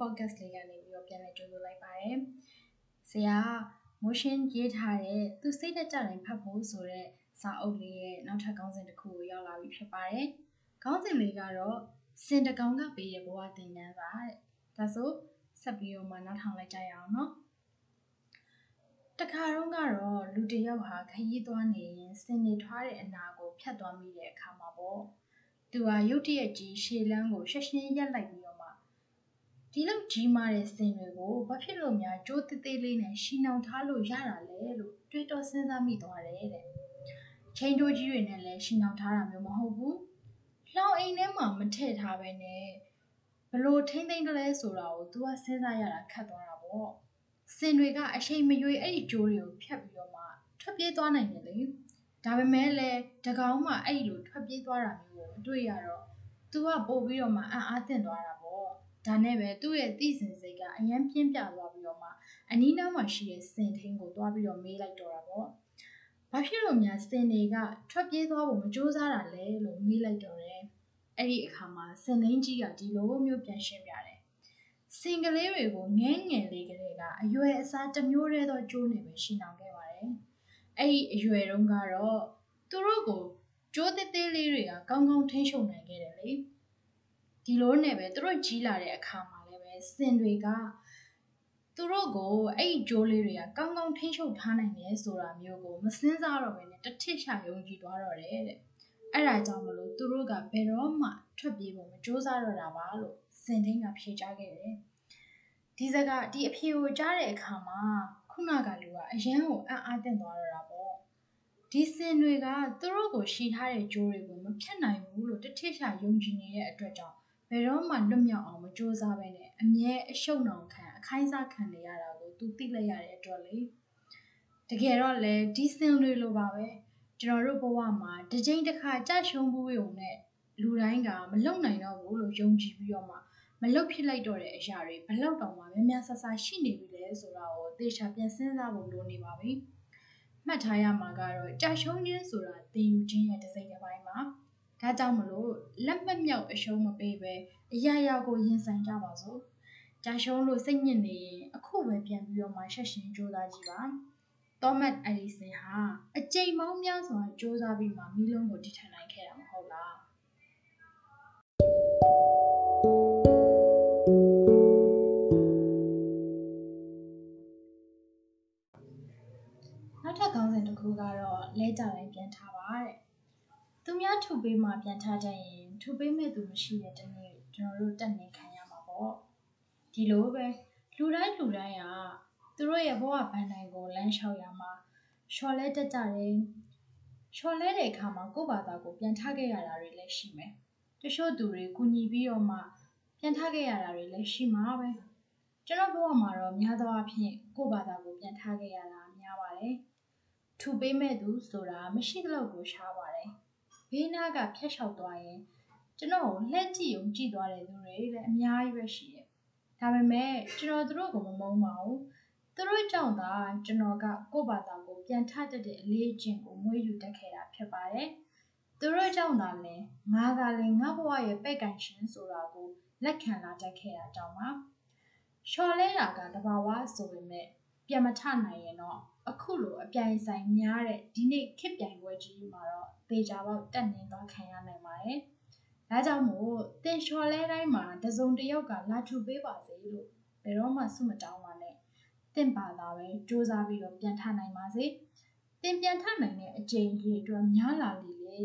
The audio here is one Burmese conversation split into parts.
podcast လေးကနေပြီးတော့ပြန်လည်ကြိုဆိုလိုက်ပါတယ်။ဆရာ motion ရေးထားတဲ့သူစိတ်သက်ကြတိုင်းဖတ်ဖို့ဆိုတဲ့စာအုပ်လေးရဲ့နောက်ထပ်ခေါင်းစဉ်တစ်ခုကိုရောက်လာပြီဖြစ်ပါတယ်။ခေါင်းစဉ်လေးကတော့စင်တကောင်ကပေးတဲ့ဘဝသင်ခန်းစာတဲ့။ဒါဆိုဆက်ပြီးတော့မှနောက်ထောင်လိုက်ကြရအောင်နော်။တခါတော့ကတော့လူတစ်ယောက်ဟာခရီးသွားနေရင်စင်နေထွားတဲ့အနာကိုဖြတ်သွားမိတဲ့အခါမှာပေါ့။သူဟာရုတ်တရက်ကြီးရှေလန်းကိုရှက်ရှင်းရက်လိုက်ပြီးတော့မှ ဒီလောက်ကြီးမားတဲ့စင်တွေကိုဘာဖြစ်လို့များကြိုးသေးသေးလေးနဲ့ရှီနှောင်ထားလို့ရတာလဲလို့တွေးတောစဉ်းစားမိသွားတယ်တဲ့။ချိန်တိုးကြီးတွေနဲ့လည်းရှီနှောင်ထားတာမျိုးမဟုတ်ဘူး။လောင်အိမ်ထဲမှာမထည့်ထားပဲနဲ့ဘလို့ထိမ့်သိမ့်တလဲဆိုတာကို तू ကစဉ်းစားရတာခက်သွားတာပေါ့။စင်တွေကအချိန်မရွေးအဲ့ဒီကြိုးတွေကိုဖြတ်ပြီးတော့မှထွက်ပြေးသွားနိုင်တယ်လေ။ဒါပေမဲ့လည်းတကောင်မှအဲ့ဒီလိုထွက်ပြေးသွားတာမျိုးကိုမတွေ့ရတော့ तू ကပို့ပြီးတော့မှအံ့အားသင့်သွားတာပေါ့။ ဒါနဲ့ပဲသူ့ရဲ့သိစဉ်စိတ်ကအယမ်းပြင်းပြသွားပြီးတော့မှအနီးနားမှာရှိတဲ့စင်ထင်းကိုသွားပြီးတော့မေးလိုက်တော့တာပေါ့။ဘာဖြစ်လို့များစင်တွေကထွက်ပြေးသွားဖို့မကြိုးစားတာလဲလို့မေးလိုက်တော့တယ်။အဲ့ဒီအခါမှာစင်သိန်းကြီးကဒီလိုမျိုးပြန်ရှင်းပြတယ်။စင်ကလေးတွေကိုငဲငယ်လေးကလေးကအရွယ်အစားတစ်မျိုးတည်းသောကျိုးနေပဲရှင်းအောင်ခဲ့ပါတယ်။အဲ့ဒီအရွယ်တုန်းကတော့သူတို့ကိုကျိုးသေးသေးလေးတွေကကောင်းကောင်းထိန်းချုပ်နိုင်ခဲ့တယ်လေ။ ဒီလိုနဲ့ပဲသူတို့ကြီးလာတဲ့အခါမှာလည်းပဲစင်တွေကသူတို့ကိုအဲ့ဒီဂျိုးလေးတွေကကောင်းကောင်းထိန်းချုပ်ထားနိုင်တယ်ဆိုတာမျိုးကိုမစင်းစားတော့ဘဲနဲ့တစ်ထစ်ရှာယုံကြည်သွားတော့တယ်တဲ့အဲ့ဒါကြောင့်မလို့သူတို့ကဘယ်တော့မှထွက်ပြေးဖို့မကြိုးစားတော့တာပါလို့စင်တင်းကဖြေကြားခဲ့တယ်ဒီစကားဒီအဖြေကိုကြားတဲ့အခါမှာခုနကလူကအရန်ကိုအံ့အားသင့်သွားတော့တာပေါ့ဒီစင်တွေကသူတို့ကိုရှီထားတဲ့ဂျိုးတွေကိုမဖြတ်နိုင်ဘူးလို့တစ်ထစ်ရှာယုံကြည်နေတဲ့အတွက်ကြောင့် ဘယ်တော့မှလွတ်မြောက်အောင်မကြိုးစားဘဲနဲ့အမြဲအရှုံနှောင်ခံအခိုင်းစားခံနေရတာကိုသူသိလိုက်ရတဲ့အတွက်လေတကယ်တော့လေဒီစင်တွေလိုပါပဲကျွန်တော်တို့ဘဝမှာတစ်ချိန်တစ်ခါကြရှုံးဘူးရုံနဲ့လူတိုင်းကမလုံနိုင်တော့ဘူးလို့ယုံကြည်ပြီးတော့မှမလုံဖြစ်လိုက်တော့တဲ့အရာတွေဘလောက်တောင်မှများများဆဆရှိနေပြီလဲဆိုတာကိုသေချာပြန်စဉ်းစားဖို့လိုနေပါပြီမှတ်ထားရမှာကတော့ကြရှုံးခြင်းဆိုတာသင်ယူခြင်းရဲ့တစ်စိတ်တစ်ပိုင်းပါ ဒါကြောင့်မလို့လက်မှတ်မြောက်အရှုံးမပေးပဲအရာရာကိုရင်ဆိုင်ကြပါစို့။ကြာရှုံးလို့စိတ်ညစ်နေရင်အခုပဲပြန်ပြီးတော့မှရှက်ရှင်ကြိုးစားကြည့်ပါ။သောမတ်အလီဆင်ဟာအကြိမ်ပေါင်းများစွာကြိုးစားပြီးမှမီးလုံးကိုတည်ထန်နိုင်ခဲ့တာမဟုတ်လား။နောက်ထပ်ခေါင်းစဉ်တစ်ခုကတော့လဲကြတိုင်းပြန်ထားပါတဲ့။ သူများထုပေးမှပြန်ထားတတ်ရင်ထုပေးမဲ့သူမရှိတဲ့တနေ့ကျွန်တော်တို့တက်နေခံရမှာပေါ့ဒီလိုပဲလူတိုင်းလူတိုင်းကသူတို့ရဲ့ဘဝဗန်တိုင်းကိုလမ်းလျှောက်ရမှာရှော်လဲတက်ကြတယ်ရှော်လဲတဲ့အခါမှာကိုယ့်ဘာသာကိုပြန်ထားခဲ့ရတာတွေလည်းရှိမယ်တချို့သူတွေကူညီပြီးတော့မှပြန်ထားခဲ့ရတာတွေလည်းရှိမှာပဲကျွန်တော်ဘဝမှာတော့များသောအားဖြင့်ကိုယ့်ဘာသာကိုပြန်ထားခဲ့ရတာများပါတယ်ထူပေးမဲ့သူဆိုတာမရှိသလောက်ကိုရှားပါတယ် ဘေးနားကဖျက်လျှောက်သွားရင်ကျွန်တော်ကိုလှည့်ကြည့်ုံကြည့်သွားတဲ့သူတွေလည်းအများကြီးပဲရှိတယ်။ဒါပေမဲ့ကျွန်တော်တို့ကိုမမုန်းပါဘူး။သူတို့ကြောင့်သာကျွန်တော်ကကိုယ့်ဘာသာကိုပြန်ထတတ်တဲ့အလေးအကျင့်ကိုမွေးယူတတ်ခဲ့တာဖြစ်ပါတယ်။သူတို့ကြောင့်သာလဲငါကလည်းငါဘဝရဲ့ပဲ့ကန်ရှင်ဆိုတာကိုလက်ခံလာတတ်ခဲ့တာကြောင့်ပါ။ရှော်လဲတာကတဘာဝဆိုပေမဲ့ ပြန်မထနိုင်ရင်တော့အခုလိုအပြိုင်ဆိုင်များတဲ့ဒီနေ့ခစ်ပြိုင်ပွဲကြီးမှာတော့သေချာပေါက်တက်နေသွားခံရနိုင်ပါတယ်။ဒါကြောင့်မို့တင်လျှော်လဲတိုင်းမှာတစုံတစ်ယောက်ကလာထူပေးပါစေလို့ဘယ်တော့မှဆုမတောင်းပါနဲ့။တင့်ပါလာပဲစူးစမ်းပြီးတော့ပြန်ထနိုင်ပါစေ။တင်ပြန်ထနိုင်တဲ့အချိန်ကြီးအတွက်များလာလေလေ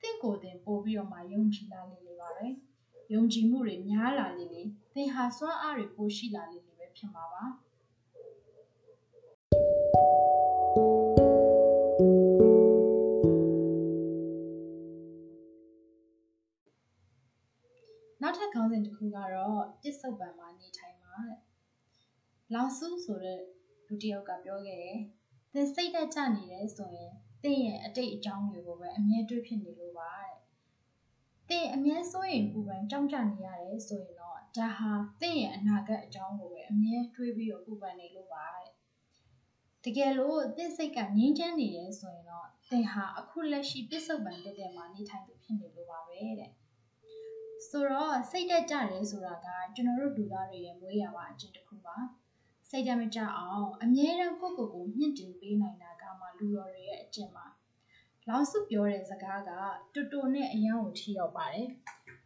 တင့်ကိုယ်တင်ပို့ပြီးတော့မှယုံကြည်လာလေလေပါပဲ။ယုံကြည်မှုတွေများလာလေလေသင်ဟာစွမ်းအားတွေပိုရှိလာလေလေပဲဖြစ်မှာပါ။ နောက်ထပ်ခေါင်းစဉ်တစ်ခုကတော့ပစ္စုပန်မှာနေထိုင်မှာတဲ့။လောင်စုဆိုတဲ့လူတစ်ယောက်ကပြောခဲ့တယ်။သင်စိတ်သက်ကြနေတယ်ဆိုရင်သင်ရဲ့အတိတ်အကြောင်းတွေကိုပဲအမြဲတွေးဖြစ်နေလို့ပါတဲ့။သင်အမြဲစိုးရင်ပူပန်ကြောက်ကြနေရတယ်ဆိုရင်တော့ဒါဟာသင်ရဲ့အနာဂတ်အကြောင်းကိုပဲအမြဲတွေးပြီးတော့ပူပန်နေလို့ပါတဲ့။ တကယ်လို့သင်စိတ်ကငြင်းချမ်းနေတယ်ဆိုရင်တော့သင်ဟာအခုလက်ရှိပစ္စုပန်တက်တဲ့မှာနေထိုင်သူဖြစ်နေလို့ပါပဲတဲ့။ဆိုတော့စိတ်တက်ကြတယ်ဆိုတာကကျွန်တော်တို့လူသားတွေရဲ့မွေးရပါအကျင့်တစ်ခုပါစိတ်တက်မကြအောင်အမြဲတမ်းကိုယ့်ကိုယ်ကိုမြင့်တင်ပေးနိုင်တာကမှလူတော်တွေရဲ့အကျင့်ပါလောင်စုပြောတဲ့စကားကတူတူနဲ့အယံကိုထိရောက်ပါတယ်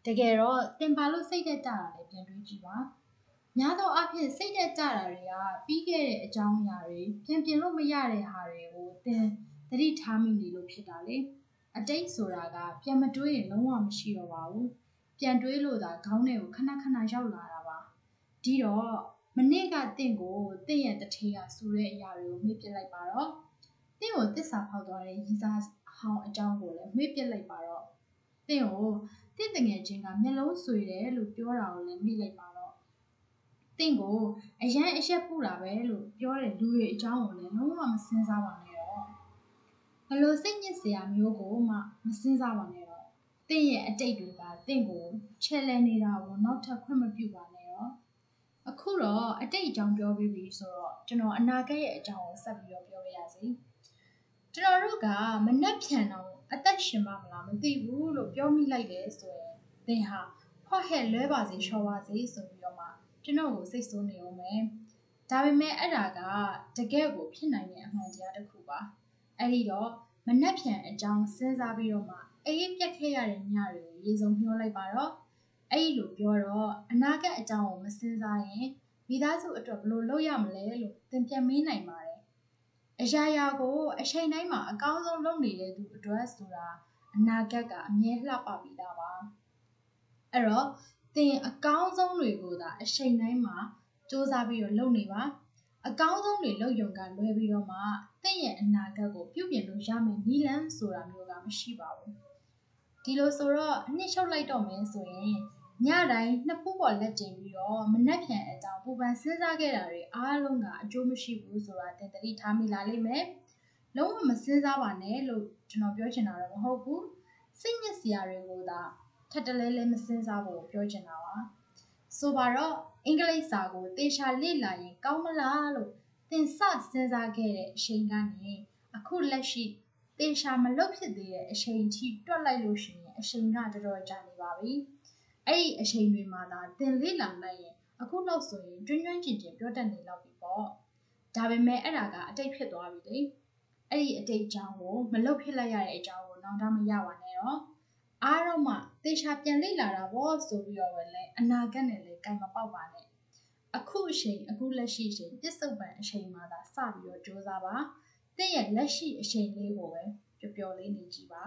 တကယ်တော့တင်ပါလို့စိတ်တက်ကြတာလည်းပြန်တွေးကြည့်ပါ များသောအားဖြင့်စိတ်တက်ကြတာတွေကပြီးခဲ့တဲ့အကြောင်းအရာတွေပြန်ပြင်လို့မရတဲ့ဟာတွေကိုသင်သတိထားမိနေလို့ဖြစ်တာလေအတိတ်ဆိုတာကပြန်မတွေးရင်လုံးဝမရှိတော့ပါဘူးပြန်တွေးလို့သာခေါင်းထဲကိုခဏခဏရောက်လာတာပါဒီတော့မနေ့ကတင့်ကိုတင့်ရဲ့တထေးကစူတဲ့အရာတွေကိုမေ့ပြလိုက်ပါတော့တင့်ကိုတစ္ဆာဖောက်သွားတဲ့ရီစားဟောင်းအကြောင်းကိုလည်းမေ့ပြလိုက်ပါတော့တင့်ကိုတင့်တငယ်ချင်းကမျက်လုံးဆွေတယ်လို့ပြောတာကိုလည်းမေ့လိုက်ပါ တော့တင့်ကိုအရန်အရက်ပူတာပဲလို့ပြောတဲ့လူတွေအကြောင်းကိုလည်းလုံးဝမစင်စားပါနဲ့တော့ဘလို့စိတ်ညစ်စရာမျိုးကိုမှမစင်စားပါနဲ့တော့တင့်ရဲ့အတိတ်တွေကတင့်ကိုချဲလဲနေတာကိုနောက်ထပ်ခွင့်မပြုပါနဲ့တော့အခုတော့အတိတ်အကြောင်းပြောပြီးပြီဆိုတော့ကျွန်တော်အနာဂတ်ရဲ့အကြောင်းကိုဆက်ပြီးတော့ပြောပြရစီကျွန်တော်တို့ကမနှက်ဖြန်တော့အသက်ရှင်မမလားမသိဘူးလို့ပြောမိလိုက်တယ်ဆိုရင်သင်ဟာဟော့ဟဲ့လွဲပါစေချောပါစေဆိုပြီးတော့မှ ကျွန်တော်ကိုစိတ်ဆိုးနေအောင်မယ်ဒါပေမဲ့အဲ့ဒါကတကယ့်ကိုဖြစ်နိုင်တဲ့အမှန်တရားတစ်ခုပါအဲ့ဒီတော့မနှက်ဖြန်အကြောင်းစဉ်းစားပြီးတော့မှအေးပြက်ခဲ့ရတဲ့ညတွေကိုရေစုံမျောလိုက်ပါတော့အဲ့ဒီလိုပြောတော့အနာဂတ်အကြောင်းကိုမစဉ်းစားရင်မိသားစုအတွက်ဘယ်လိုလုပ်ရမလဲလို့သင်ပြန်မေးနိုင်ပါတယ်အရာရာကိုအချိန်တိုင်းမှာအကောင်းဆုံးလုပ်နေတဲ့သူအတွက်ဆိုတာအနာဂတ်ကအမြဲလှပပြီးသားပါအဲ့တော့ သင်အကောင်းဆုံးတွေကိုသာအချိန်တိုင်းမှာစူးစမ်းပြီးတော့လုပ်နေပါအကောင်းဆုံးတွေလုပ်ရုံကလွဲပြီးတော့မှသင်ရဲ့အနာဂတ်ကိုပြုပြင်လို့ရမယ်နီလန်းဆိုတာမျိုးကမရှိပါဘူးဒီလိုဆိုတော့အနှစ်ချုပ်လိုက်တော့မယ်ဆိုရင်ညတိုင်းနှစ်ဖူးပေါ်လက်ကျင်ပြီးတော့မနှက်ဖြန်အကြောင်းပူပန်စဉ်းစားခဲ့တာတွေအားလုံးကအကျိုးမရှိဘူးဆိုတာသင်သတိထားမိလာလိမ့်မယ်လုံးဝမစဉ်းစားပါနဲ့လို့ကျွန်တော်ပြောချင်တာတော့မဟုတ်ဘူးစိတ်ညစ်စရာတွေကိုသာ ထပ်တလဲလဲမစဉ်းစားဖို့ပြောချင်တာပါဆိုပါတော့အင်္ဂလိပ်စာကိုတေချာလေ့လာရင်ကောင်းမလားလို့သင်စစဉ်းစားခဲ့တဲ့အချိန်ကနေအခုလက်ရှိတေချာမလုပ်ဖြစ်သေးတဲ့အချိန်ထိတွက်လိုက်လို့ရှိရင်အချိန်ကတော်တော်ကြာနေပါပြီအဲ့ဒီအချိန်တွေမှာသာသင်လေ့လာလိုက်ရင်အခုလောက်ဆိုရင်တွင်းတွင်းကျင်ကျင်ပြောတတ်နေလောက်ပြီပေါ့ဒါပေမဲ့အဲ့ဒါကအတိတ်ဖြစ်သွားပြီလေအဲ့ဒီအတိတ်အကြောင်းကိုမလုပ်ဖြစ်လိုက်ရတဲ့အကြောင်းကိုနောက်တော့မရပါနဲ့တော့အားတော့မှ တေချာပြန်လေ့လာတာပေါ့ဆိုပြီးတော့ပဲလဲအနာဂတ်နဲ့လဲကင်မပေါက်ပါနဲ့အခုအချိန်အခုလက်ရှိအချိန်ပြစ္ဆုတ်ပံအချိန်မှာသာစပြီးတော့စ조사ပါတင့်ရဲ့လက်ရှိအချိန်လေးကိုပဲပျော်ပျော်လေးနေကြည့်ပါ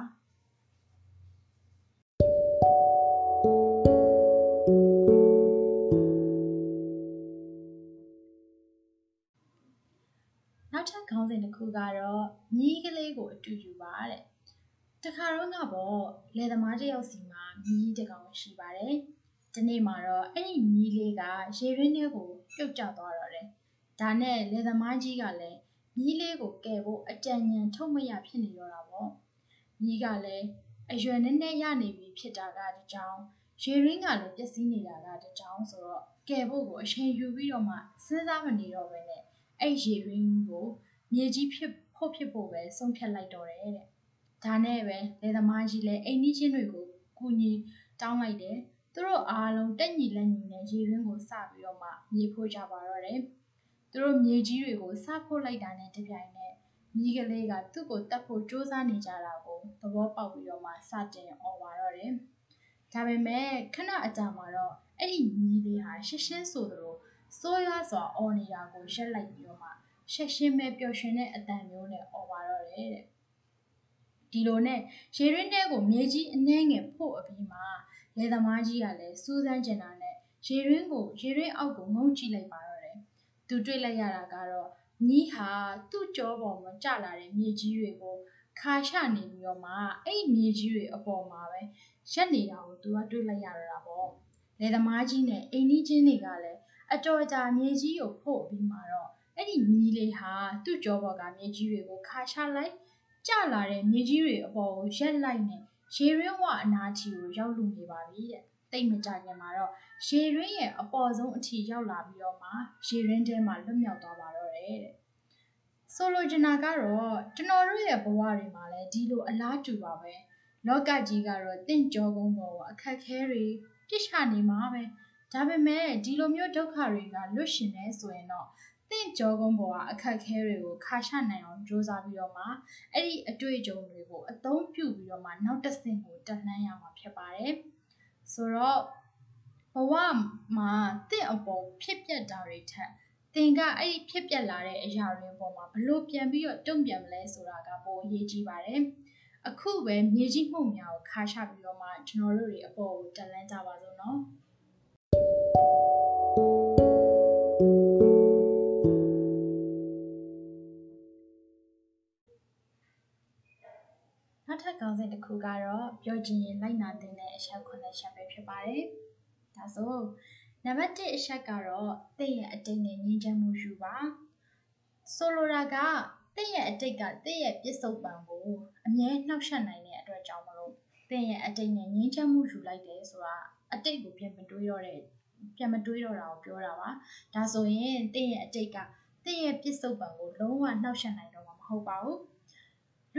နောက်ထပ်ခေါင်းစဉ်တစ်ခုကတော့မြီးကလေးကိုအတူယူပါတဲ့တခါတော့ကပေါ့လယ်သမားတစ်ယောက်စီမှာ မြီးတစ်ကောင်ရှိပါတယ်ဒီနေ့မှာတော့အဲ့ဒီမြီးလေးကရေရင်းထဲကိုပြုတ်ကျသွားတော့တယ်ဒါနဲ့လယ်သမားကြီးကလည်းမြီးလေးကိုကယ်ဖို့အကြံဉာဏ်ထုတ်မရဖြစ်နေတော့တာပေါ့မြီးကလည်းအရွယ်နည်းနည်းရနေပြီဖြစ်တာကတကြောင်ရေရင်းကလည်းပျက်စီးနေတာကတကြောင်ဆိုတော့ကယ်ဖို့ကိုအချိန်ယူပြီးတော့မှစဉ်းစားမနေတော့ဘဲနဲ့အဲ့ရေရင်းကိုမြေကြီးဖြစ်ဖို့ဖြစ်ဖို့ပဲဆုံးဖြတ်လိုက်တော့တယ်တဲ့ဒါနဲ့ပဲလယ်သမားကြီးလည်းအိမ်နီးချင်းတွေကို ကူညီတောင်းလိုက်တယ်သူတို့အားလုံးတက်ညီလက်ညီနဲ့ရေရင်းကိုစပြီးတော့မှမြေဖို့ကြပါတော့တယ်သူတို့မြေကြီးတွေကိုစဖို့လိုက်တာနဲ့တပြိုင်နက်မိကလေးကသူ့ကိုတတ်ဖို့စူးစမ်းနေကြတာကိုသဘောပေါက်ပြီးတော့မှစတင်អော်ပါတော့တယ်ဒါပေမဲ့ခဏအကြာမှာတော့အဲ့ဒီမိလေးဟာရှင်းရှင်းဆိုသလိုစိုးရွားစွာអော်နေတာကိုရက်လိုက်ပြီးတော့မှရှက်ရှင်းပဲပျော်ရွှင်တဲ့အတန်မျိုးနဲ့អော်ပါတော့တယ်တဲ့ ဒီလိုနဲ့ရေရင်းတဲကိုမြေကြီးအနှဲငယ်ဖို့အပြီးမှာလေသမားကြီးကလည်းစူးစမ်းကျင်တာနဲ့ရေရင်းကိုရေရင်းအောက်ကိုငုံကြည့်လိုက်ပါတော့တယ်သူတွေ့လိုက်ရတာကတော့ညီးဟာသူ့ကြောပေါ်မှာကျလာတဲ့မြေကြီးတွေကိုခါရှနေပြီးတော့မှအဲ့မြေကြီးတွေအပေါ်မှာပဲရက်နေတာကိုသူကတွေ့လိုက်ရတော့တာပေါ့လေသမားကြီးနဲ့အိမ်ကြီးချင်းတွေကလည်းအတော်ကြာမြေကြီးကိုဖို့ပြီးမှတော့အဲ့ဒီမြီးလေးဟာသူ့ကြောပေါ်ကမြေကြီးတွေကိုခါချလိုက် ကျလာတဲ့မြေကြီးတွေအပေါ်ကိုရက်လိုက်နဲ့ရေရင်းဝအနာချီကိုရောက်လူနေပါပြီတဲ့တိတ်မကြခင်မှာတော့ရေရင်းရဲ့အပေါ်ဆုံးအထီရောက်လာပြီးတော့မှရေရင်းထဲမှာလွတ်မြောက်သွားပါတော့တယ်တဲ့ဆိုလိုချင်တာကတော့ကျွန်တော်တို့ရဲ့ဘဝတွေမှာလည်းဒီလိုအလားတူပါပဲလောကကြီးကတော့တင့်ကြောကုန်းပေါ်ကအခက်ခဲတွေပြစ်ချနေမှာပဲဒါပေမဲ့ဒီလိုမျိုးဒုက္ခတွေကလွတ်ရှင်နေဆိုရင်တော့ တင့်ကြောကုန်းပေါ်ကအခက်ခဲတွေကိုခါရှနိုင်အောင်ကြိုးစားပြီးတော့မှအဲ့ဒီအတွေ့အကြုံတွေကိုအသုံးပြုပြီးတော့မှနောက်တစ်ဆင့်ကိုတက်လှမ်းရမှာဖြစ်ပါတယ်ဆိုတော့ဘဝမှာတင့်အပေါ်ဖြစ်ပျက်တာတွေထက်သင်ကအဲ့ဒီဖြစ်ပျက်လာတဲ့အရာတွေပေါ်မှာဘလို့ပြန်ပြီးတော့တုံ့ပြန်မလဲဆိုတာကပိုအရေးကြီးပါတယ်အခုပဲမြေကြီးမှုများကိုခါရှပြီးတော့မှကျွန်တော်တို့တွေအပေါ်ကိုတက်လှမ်းကြပါစို့နော် နောက်ထပ်ကောင်းစဉ်တစ်ခုကတော့ပြောချင်ရင်လိုက်နာတဲ့အချက်9ချက်ပဲဖြစ်ပါတယ်။ဒါဆိုနံပါတ်1အချက်ကတော့တင့်ရဲ့အတိတ်နဲ့ငြင်းချမ်းမှုယူပါ။ဆိုလိုတာကတင့်ရဲ့အတိတ်ကတင့်ရဲ့ပြစ္ဆုတ်ပံကိုအမြဲနှောက်ယှက်နိုင်တဲ့အတွက်ကြောင့်မလို့တင့်ရဲ့အတိတ်နဲ့ငြင်းချမ်းမှုယူလိုက်တယ်ဆိုတာအတိတ်ကိုပြန်မတွေးတော့တဲ့ပြန်မတွေးတော့တာကိုပြောတာပါ။ဒါဆိုရင်တင့်ရဲ့အတိတ်ကတင့်ရဲ့ပြစ္ဆုတ်ပံကိုလုံးဝနှောက်ယှက်နိုင်တော့မှာမဟုတ်ပါဘူး။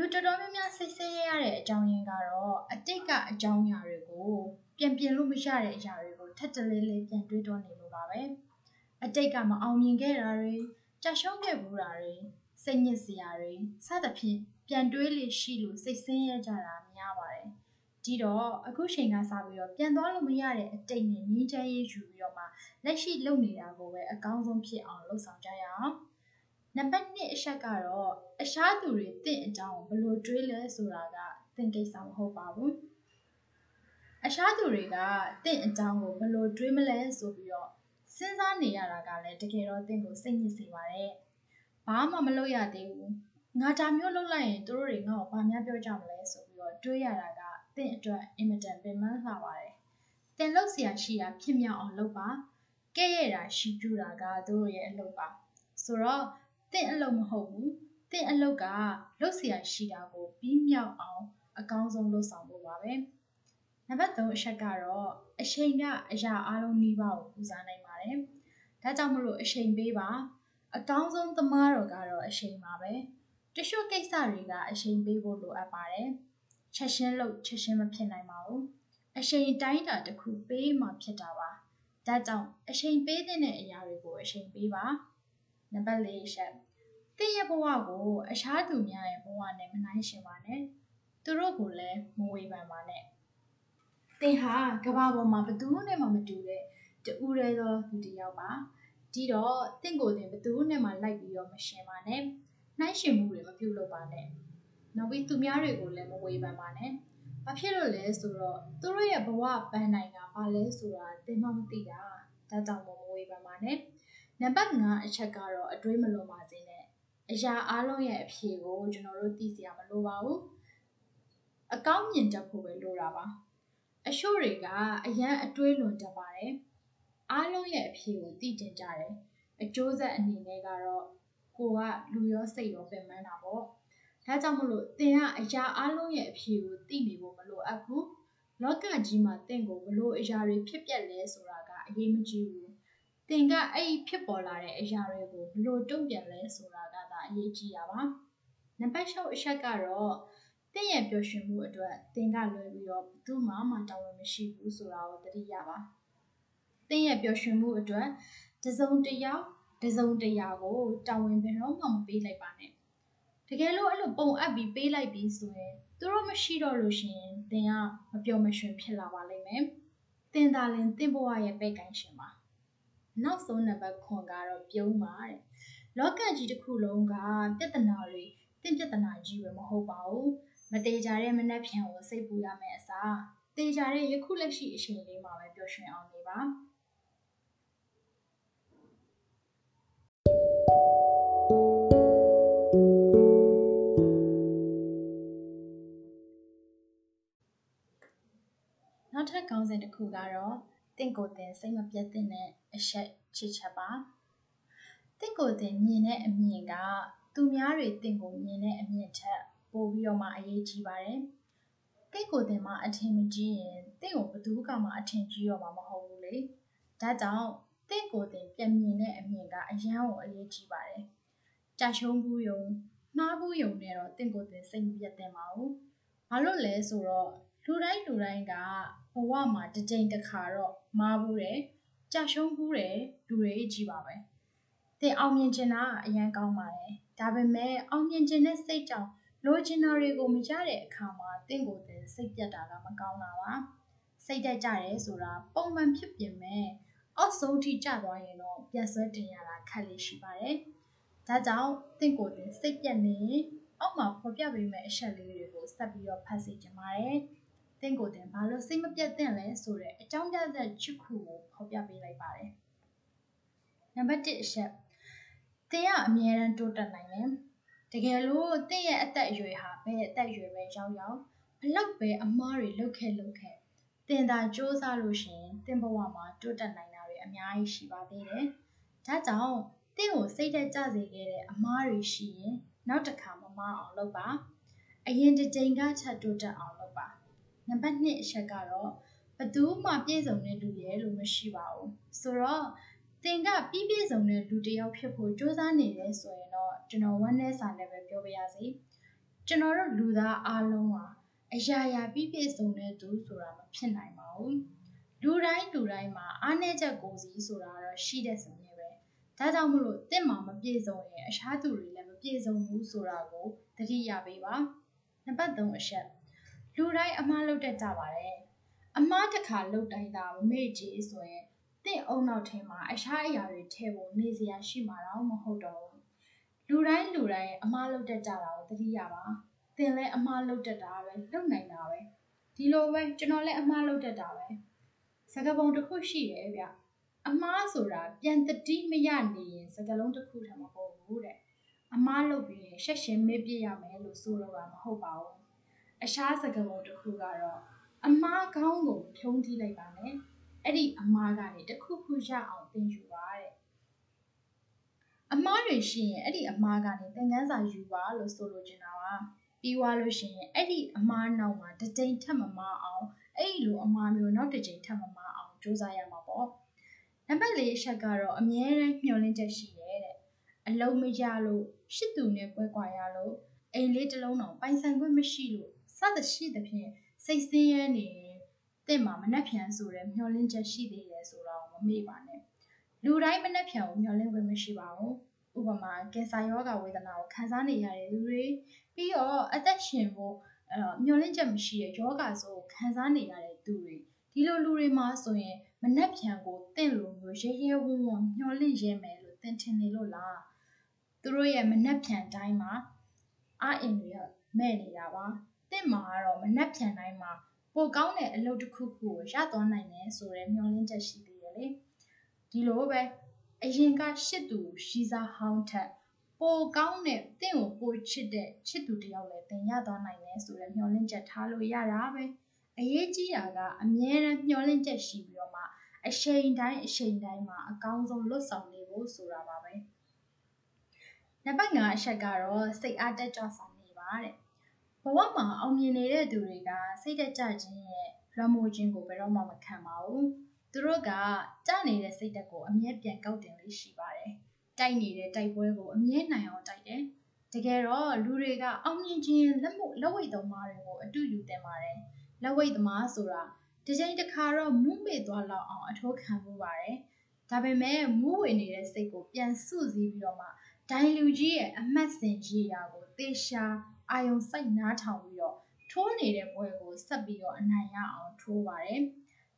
လူတော်တော်များများစိတ်ဆင်းရဲရတဲ့အကြောင်းရင်းကတော့အတိတ်ကအကြောင်းအရာတွေကိုပြန်ပြင်လို့မရတဲ့အရာတွေကိုထပ်တလဲလဲပြန်တွေးတောနေလို့ပါပဲအတိတ်ကမအောင်မြင်ခဲ့တာတွေကြာရှုံးခဲ့ဘူးတာတွေစိတ်ညစ်စရာတွေစသဖြင့်ပြန်တွေးလေရှိလို့စိတ်ဆင်းရဲကြတာများပါတယ်ဒီတော့အခုချိန်ကစပြီးတော့ပြန်သွားလို့မရတဲ့အတိတ်နဲ့ငြင်းချမ်းရေးယူပြီးတော့မှလက်ရှိလုပ်နေတာကိုပဲအကောင်းဆုံးဖြစ်အောင်လုပ်ဆောင်ကြရအောင် နံပါတ်1အချက်ကတော့အရှားသူတွေတင့်အကြောင်း ဘယ်လိုတွေးလဲဆိုတာက သင်ကိစ္စ မဟုတ်ပါဘူးအရှားသူတွေကတင့်အကြောင်းကို ဘယ်လိုတွေးမလဲဆိုပြီးတော့ စဉ်းစားနေရတာကလည်း တကယ်တော့တင့်ကို စိတ်ညစ်စေပါတယ် ဘာမှ မလုပ်ရသေးဘူး ငါ ဒါမျိုးလုပ်လိုက်ရင်တို့တွေ ငါ့ကို ဘာများပြောကြမလဲဆိုပြီးတော့ တွေးရတာကတင့်အတွက် အင်မတန် ပင်ပန်းလှပါတယ်တင်လို့ဆရာရှိတာ ဖြစ်မြောက်အောင်လုပ်ပါ ကဲ့ရဲ့တာရှိကျူတာကတို့ရဲ့အလုပ်ပါ ဆိုတော့ တင့်အလုပ်မဟုတ်ဘူးတင့်အလုပ်ကလုပ်ဆရာရှိတာကိုပြီးမြောက်အောင် အကောင်းဆုံးလုပ်ဆောင်ဖို့ပါပဲနံပါတ်3အချက်ကတော့အချိန်ကအရာအလုံးနှီးပါကိုပူဇော်နိုင်ပါတယ်ဒါကြောင့်မလို့အချိန်ပေးပါအကောင်းဆုံးသမားတော်ကတော့အချိန်ပါပဲတချို့ကိစ္စတွေကအချိန်ပေးဖို့လိုအပ်ပါတယ်ချက်ရှင်းလို့ချက်ရှင်းမဖြစ်နိုင်ပါဘူးအချိန်တိုင်းတာတစ်ခုပေးမှဖြစ်တာပါဒါကြောင့်အချိန်ပေးတဲ့အရာတွေကိုအချိန်ပေးပါ နံပါတ်4ချက်တင့်ရဲ့ဘဝကိုအခြားသူများရဲ့ဘဝနဲ့မနှိုင်းယှဉ်ပါနဲ့သူတို့ကိုလည်းမဝေဖန်ပါနဲ့သင်ဟာကဘာပေါ်မှာဘသူနဲ့မှမတူတဲ့တူရဲသောသူတစ်ယောက်ပါဒီတော့တင့်ကိုယ်တင်ဘသူနဲ့မှလိုက်ပြီးတော့မရှင်ပါနဲ့နှိုင်းယှဉ်မှုတွေမပြုလုပ်ပါနဲ့နောက်ပြီးသူများတွေကိုလည်းမဝေဖန်ပါနဲ့ဘာဖြစ်လို့လဲဆိုတော့သူတို့ရဲ့ဘဝပန်းနိုင်ကဘာလဲဆိုတာသင်မှမသိတာဒါကြောင့်မဝေဖန်ပါနဲ့ နံပါတ်5အချက်ကတော့အတွေးမလွန်ပါစေနဲ့အရာအားလုံးရဲ့အဖြေကိုကျွန်တော်တို့သိစရာမလိုပါဘူးအကောင်းမြင်တတ်ဖို့ပဲလိုတာပါအရှို့တွေကအရန်အတွေးလွန်တတ်ပါတယ်အားလုံးရဲ့အဖြေကိုသိတင်ကြတယ်အကျိုးဆက်အနေနဲ့ကတော့ကိုကလူရောစိတ်ရောပင်ပန်းတာပေါ့ဒါကြောင့်မလို့သင်ကအရာအားလုံးရဲ့အဖြေကိုသိနေဖို့မလိုအပ်ဘူးလောကကြီးမှာသင်ကိုဘလို့အရာတွေဖြစ်ပျက်လဲဆိုတာကအရေးမကြီးဘူး သင်ကအဲ့ဒီဖြစ်ပေါ်လာတဲ့အရာတွေကိုဘလို့တုံ့ပြန်လဲဆိုတာကသာအရေးကြီးတာပါနံပါတ်6အချက်ကတော့သင်ရဲ့ပျော်ရွှင်မှုအတွက်သင်ကလွယ်ပြီးတော့ဘယ်သူမှမတာဝန်မရှိဘူးဆိုတာကိုသတိရပါသင်ရဲ့ပျော်ရွှင်မှုအတွက်တစုံတယောက်တစုံတရာကိုတာဝန်ဘယ်တော့မှမပေးလိုက်ပါနဲ့တကယ်လို့အဲ့လိုပုံအပ်ပြီးပေးလိုက်ပြီးဆိုရင်သူတို့မရှိတော့လို့ရှိရင်သင်ကမပျော်မရွှင်ဖြစ်လာပါလိမ့်မယ်သင်သာလင်သင်ဘဝရဲ့ပဲ့ကိုင်းရှင်ပါ နောက်ဆုံးနံပါတ်9ကတော့ပြုံးပါတဲ့လောကကြီးတစ်ခုလုံးကပြဿနာတွေတင့်ပြဿနာကြီးပဲမဟုတ်ပါဘူးမသေးကြတဲ့မနှက်ဖြန်ကိုစိတ်ပူရမယ့်အစားသေကြတဲ့ယခုလက်ရှိအချိန်လေးမှာပဲပျော်ရွှင်အောင်နေပါနောက်ထပ်ခေါင်းစဉ်တစ်ခုကတော့ တင့်ကိုယ်တင်စိတ်မပြတ်တဲ့အချက်ချစ်ချက်ပါတင့်ကိုယ်တင်မြင်တဲ့အမြင်ကသူများတွေတင့်ကိုမြင်တဲ့အမြင်ထက်ပိုပြီးတော့မှအရေးကြီးပါတယ်တင့်ကိုယ်တင်မှာအထင်မကြီးရင်တင့်ကိုဘသူကမှအထင်ကြီးတော့မှာမဟုတ်ဘူးလေဒါကြောင့်တင့်ကိုယ်တင်ပြန်မြင်တဲ့အမြင်ကအရန်ကိုအရေးကြီးပါတယ်ကြာရှုံးဘူးယုံမှားဘူးယုံနဲ့တော့တင့်ကိုယ်တင်စိတ်မပြတ်သင့်ပါဘူးဘာလို့လဲဆိုတော့ လူတိုင်းလူတိုင်းကဘဝမှာတစ်ကြိမ်တစ်ခါတော့မားဘူးတယ်ကြာရှုံးဘူးတယ်လူတွေကြီးပါပဲသင်အောင်မြင်ချင်တာအရန်ကောင်းပါတယ်ဒါပေမဲ့အောင်မြင်ချင်တဲ့စိတ်ကြောင့်လိုချင်တာတွေကိုမရတဲ့အခါမှာသင်ကိုယ်သင်စိတ်ပြတ်တာကမကောင်းတာပါစိတ်တက်ကြတယ်ဆိုတာပုံမှန်ဖြစ်ပြင်မဲ့အောက်ဆုံးထိကျသွားရင်တော့ပြန်ဆွဲတင်ရတာခက်လေးရှိပါတယ်ဒါကြောင့်သင်ကိုယ်သင်စိတ်ပြတ်နေအောက်မှာဖော်ပြပေးမယ့်အချက်လေးတွေကိုဆက်ပြီးတော့ဖတ်စီကြပါတယ် သင်ကိုယ်သင်ဘာလို့စိတ်မပြတ်သင့်လဲဆိုတဲ့အကြောင်းပြချက်ချစ်ခုကိုဖော်ပြပေးလိုက်ပါတယ်နံပါတ်1အချက်သင်ကအမြဲတမ်းတိုးတက်နိုင်တယ်တကယ်လို့တင့်ရဲ့အသက်အရွယ်ဟာဘယ်အသက်အရွယ်ပဲရောက်ရောက်ဘလောက်ပဲအမားတွေလုတ်ခဲ့လုတ်ခဲ့တင်သာစ조사လို့ရှိရင်တင်ဘဝမှာတိုးတက်နိုင်တာတွေအများကြီးရှိပါသေးတယ်။ဒါကြောင့်တင့်ကိုစိတ်သက်ကြစေခဲ့တဲ့အမားတွေရှိရင်နောက်တစ်ခါမမအောင်လုပ်ပါ။အရင်တစ်ကြိမ်ကချက်တိုးတက်အောင်လုပ်ပါ။ နံပါတ်2အချက်ကတော့ဘသူမှပြည့်စုံတဲ့လူရဲ့လို့မရှိပါဘူး။ဆိုတော့တင်ကပြည့်ပြည့်စုံတဲ့လူတစ်ယောက်ဖြစ်ဖို့စ조사နေတယ်ဆိုရင်တော့ကျွန်တော်ဝမ်းနဲ့စာနဲ့ပဲပြောပြရစီကျွန်တော်တို့လူသားအားလုံးဟာအရာရာပြည့်ပြည့်စုံတဲ့သူဆိုတာမဖြစ်နိုင်ပါဘူးလူတိုင်းလူတိုင်းမှာအားနည်းချက်ကိုစီဆိုတာတော့ရှိတဲ့စမြဲပဲဒါကြောင့်မလို့တင့်မှာမပြည့်စုံရင်အခြားသူတွေလည်းမပြည့်စုံဘူးဆိုတာကိုသတိရပေးပါနံပါတ်3အချက် လူတိုင်းအမှားလုပ်တတ်ကြပါတယ်အမှားတစ်ခါလုပ်တိုင်းသာမမေ့ကြည့်ဆိုရင်တင့်အုံနောက်ထဲမှာအခြားအရာတွေထည့်ဖို့နေစရာရှိမှာတော့မဟုတ်တော့ဘူးလူတိုင်းလူတိုင်းအမှားလုပ်တတ်ကြတာကိုသတိရပါသင်လည်းအမှားလုပ်တတ်တာပဲလုပ်နိုင်တာပဲဒီလိုပဲကျွန်တော်လည်းအမှားလုပ်တတ်တာပဲစကားပုံတစ်ခုရှိတယ်ဗျအမှားဆိုတာပြန်တတိမရနေရင်စကားလုံးတစ်ခုထမဟုတ်ဘူးတဲ့အမှားလုပ်ပြီးရင်ရှက်ရှင်မေ့ပြရမယ်လို့ဆိုတော့မဟုတ်ပါဘူး အရှားစကားပုံတစ်ခုကတော့အမှားကောင်းကိုဖြုံးထိလိုက်ပါနဲ့အဲ့ဒီအမှားကနေတစ်ခုခုရအောင်သင်ယူပါတဲ့အမှားတွေရှိရင်အဲ့ဒီအမှားကနေသင်ခန်းစာယူပါလို့ဆိုလိုချင်တာပါပြီးွားလို့ရှိရင်အဲ့ဒီအမှားနောက်မှာတစ်ကြိမ်ထပ်မမအောင်အဲ့ဒီလိုအမှားမျိုးနောက်တစ်ကြိမ်ထပ်မမအောင်စူးစမ်းရမှာပေါ့နံပါတ်၄ချက်ကတော့အမြဲတမ်းမျှော်လင့်ချက်ရှိတယ်တဲ့အလုံးမရလို့ရှစ်သူနဲ့ပွဲကွာရလို့အိမ်လေးတစ်လုံးတော့ပိုင်ဆိုင်ခွင့်မရှိလို့ စသရှိသဖြင့်စိတ်ဆင်းရဲနေတင့်မှာမနှက်ဖြန်ဆိုတဲ့မျောလင့်ချက်ရှိသေးတယ်ဆိုတော့မမေ့ပါနဲ့လူတိုင်းမနှက်ဖြန်ကိုမျောလင့်ခွင့်မရှိပါဘူးဥပမာကင်ဆာယောဂဝေဒနာကိုခံစားနေရတဲ့လူတွေပြီးတော့အသက်ရှင်ဖို့အဲမျောလင့်ချက်မရှိတဲ့ယောဂဆိုကိုခံစားနေရတဲ့သူတွေဒီလိုလူတွေမှာဆိုရင်မနှက်ဖြန်ကိုတင့်လိုမျိုးရဲရဲဝံ့ဝံ့မျောလင့်ရဲမယ်လို့သင်ထင်နေလို့လားသူတို့ရဲ့မနှက်ဖြန်တိုင်းမှာအအင်တွေကမဲ့နေတာပါ တင့်မှာကတော့မနှက်ဖြန်တိုင်းမှာပိုကောင်းတဲ့အလုပ်တစ်ခုခုကိုရသွားနိုင်တယ်ဆိုတဲ့မျှော်လင့်ချက်ရှိသေးတယ်လေဒီလိုပဲအရင်ကရှစ်သူရှိစားဟောင်းထက်ပိုကောင်းတဲ့တင့်ကိုပိုချစ်တဲ့ချစ်သူတယောက်လည်းတင်ရသွားနိုင်တယ်ဆိုတဲ့မျှော်လင့်ချက်ထားလို့ရတာပဲအရေးကြီးတာကအမြဲတမ်းမျှော်လင့်ချက်ရှိပြီးတော့မှအချိန်တိုင်းအချိန်တိုင်းမှာအကောင်းဆုံးလွတ်ဆောင်နေဖို့ဆိုတာပါပဲနံပါတ်5အချက်ကတော့စိတ်အားတက်ကြွစွာနေပါတဲ့ ဘဝမှာအောင်မြင်နေတဲ့သူတွေကစိတ်တက်ကြခြင်းရဲ့လွှမ်းမိုးခြင်းကိုဘယ်တော့မှမခံပါဘူးသူတို့ကကြနေတဲ့စိတ်တက်ကိုအမြဲပြန်ကောက်တင်လေးရှိပါတယ်တိုက်နေတဲ့တိုက်ပွဲကိုအမြဲနိုင်အောင်တိုက်တယ်တကယ်တော့လူတွေကအောင်မြင်ခြင်းလက်မှုလက်ဝိတ်သမားတွေကိုအတူယူတင်ပါတယ်လက်ဝိတ်သမားဆိုတာဒီချိန်တစ်ခါတော့မူးမေ့သွားလောက်အောင်အထိုးခံမှုပါတယ်ဒါပေမဲ့မူးဝေနေတဲ့စိတ်ကိုပြန်စုစည်းပြီးတော့မှဒိုင်လူကြီးရဲ့အမှတ်စဉ်ကြီးရာကိုတေရှာ အာယုံစိုက်နားထောင်ပြီးတော့ထိုးနေတဲ့ပွဲကိုဆက်ပြီးတော့အနိုင်ရအောင်ထိုးပါတယ်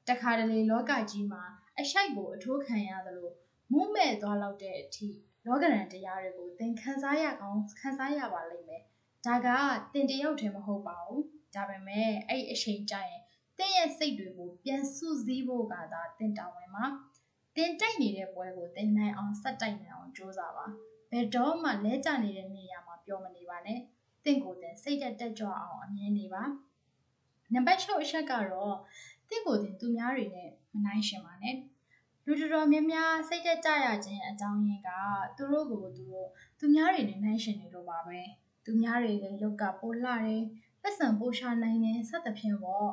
တခါတလေလောကကြီးမှာအရှိုက်ကိုအထိုးခံရသလိုမုမဲ့သွားလောက်တဲ့အထိလောကရန်တရားတွေကိုသင်ခံစားရကောင်းခံစားရပါလိမ့်မယ်ဒါကသင်တယောက်တည်းမဟုတ်ပါဘူးဒါပေမဲ့အဲ့အချိန်ကျရင်သင်ရဲ့စိတ်တွေကိုပြန်စုစည်းဖို့ကသာသင်တာဝန်မှာသင်တိုက်နေတဲ့ပွဲကိုသင်နိုင်အောင်ဆက်တိုက်နိုင်အောင်ကြိုးစားပါဘယ်တော့မှလဲကျနေတဲ့နေရာမှာပြောမနေပါနဲ့ သင်ကိုယ်သင်စိတ်တက်တက်ကြွအောင်အမြင်နေပါနံပါတ်6အချက်ကတော့တင့်ကိုယ်တင်သူများတွေနဲ့မနိုင်ရှင်ပါနဲ့လူတော်တော်များများစိတ်သက်ကြရခြင်းအကြောင်းရင်းကသူတို့ကိုသူတို့သူများတွေနဲ့နိုင်ရှင်နေလို့ပါပဲသူများတွေရဲ့ရုပ်ကပိုလှတယ်ပတ်စံပိုရှာနိုင်တယ်စသဖြင့်ပေါ့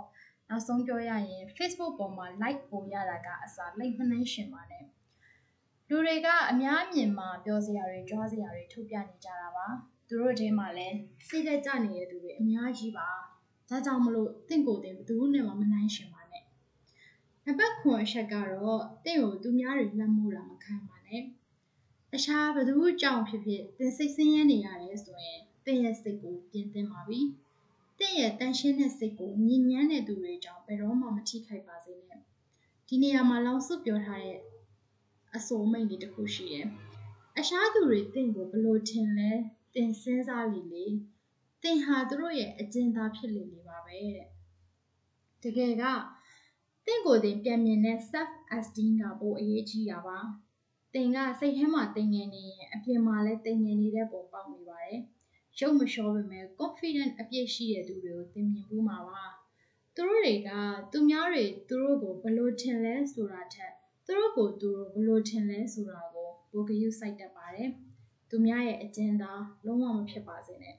နောက်ဆုံးပြောရရင် Facebook ပေါ်မှာ like ပိုရတာကအစား like မနိုင်ရှင်ပါနဲ့လူတွေကအများအမြင်မှာပြောစရာတွေကြွားစရာတွေထုတ်ပြနေကြတာပါ သူတို့ထဲမှာလည်းစိတ်သက်ကြနေတဲ့သူတွေအများကြီးပါဒါကြောင့်မလို့တင့်ကိုယ်တင်ဘယ်သူနဲ့မှမနိုင်ရှင်ပါနဲ့နံပါတ်9အချက်ကတော့တင့်ကိုသူများတွေလက်မိုးတာမခံပါနဲ့တခြားဘယ်သူကြောင့်ဖြစ်ဖြစ်တင်စိတ်ဆင်းရဲနေရတယ်ဆိုရင်တင့်ရဲ့စိတ်ကိုပြင်သင်ပါပြီတင့်ရဲ့တန်ရှင်းတဲ့စိတ်ကိုညဉ့်ညမ်းတဲ့သူတွေကြောင့်ဘယ်တော့မှမထိခိုက်ပါစေနဲ့ဒီနေရာမှာလောင်စွပ်ပြောထားတဲ့အစိုးမိတ်လေးတစ်ခုရှိတယ်အရှားသူတွေတင့်ကိုဘယ်လိုထင်လဲ တင်စဉ်းစားလေလေတင်ဟာသူတို့ရဲ့အကျဉ်းသားဖြစ်လေလေပါပဲတဲ့တကယ်ကတင့်ကိုတင်ပြန်မြင်တဲ့ self esteem ကပိုအရေးကြီးတာပါတင်ကစိတ်ထဲမှာတင်ငင်နေရင်အပြင်မှာလည်းတင်ငင်နေတဲ့ပုံပေါက်နေပါတယ်ရုပ်မလျှောပေမဲ့ confident အပြည့်ရှိတဲ့သူတွေကိုသင်မြင်ဖို့မှာပါသူတို့တွေကသူများတွေသူတို့ကိုဘယ်လိုထင်လဲဆိုတာထက်သူတို့ကိုသူတို့ဘယ်လိုထင်လဲဆိုတာကိုပိုကယူစိုက်တတ်ပါတယ် သူများရဲ့အကျဉ်းသားလုံးဝမဖြစ်ပါစေနဲ့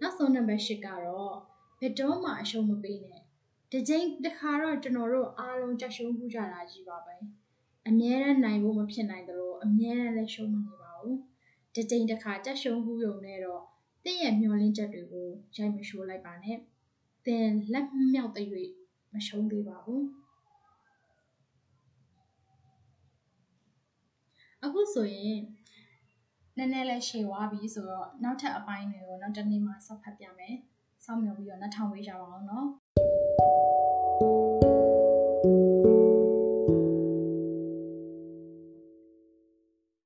နောက်ဆုံးနံပါတ်၈ကတော့ဘယ်တော့မှအရှုံးမပေးနဲ့ဒီချိန်တစ်ခါတော့ကျွန်တော်တို့အားလုံးကြက်ရှုံးမှုကြတာကြီးပါပဲအမြဲတမ်းနိုင်ဖို့မဖြစ်နိုင်သလိုအမြဲတမ်းလည်းရှုံးမနေပါဘူးဒီချိန်တစ်ခါကြက်ရှုံးမှုရုံနဲ့တော့တင့်ရဲ့မျောလင်းချက်တွေကိုရိုက်မရှိုးလိုက်ပါနဲ့တင်လက်မြောက်တဲ့၍မရှုံးသေးပါဘူးအခုဆိုရင် နည်းနည်းလေးရှည်သွားပြီဆိုတော့နောက်ထပ်အပိုင်းတွေကိုနောက်တစ်နေ့မှဆက်ဖတ်ပြမယ်။စောင့်မျှော်ပြီးတော့နောက်ထောင်ဝေးကြပါအောင်နော်။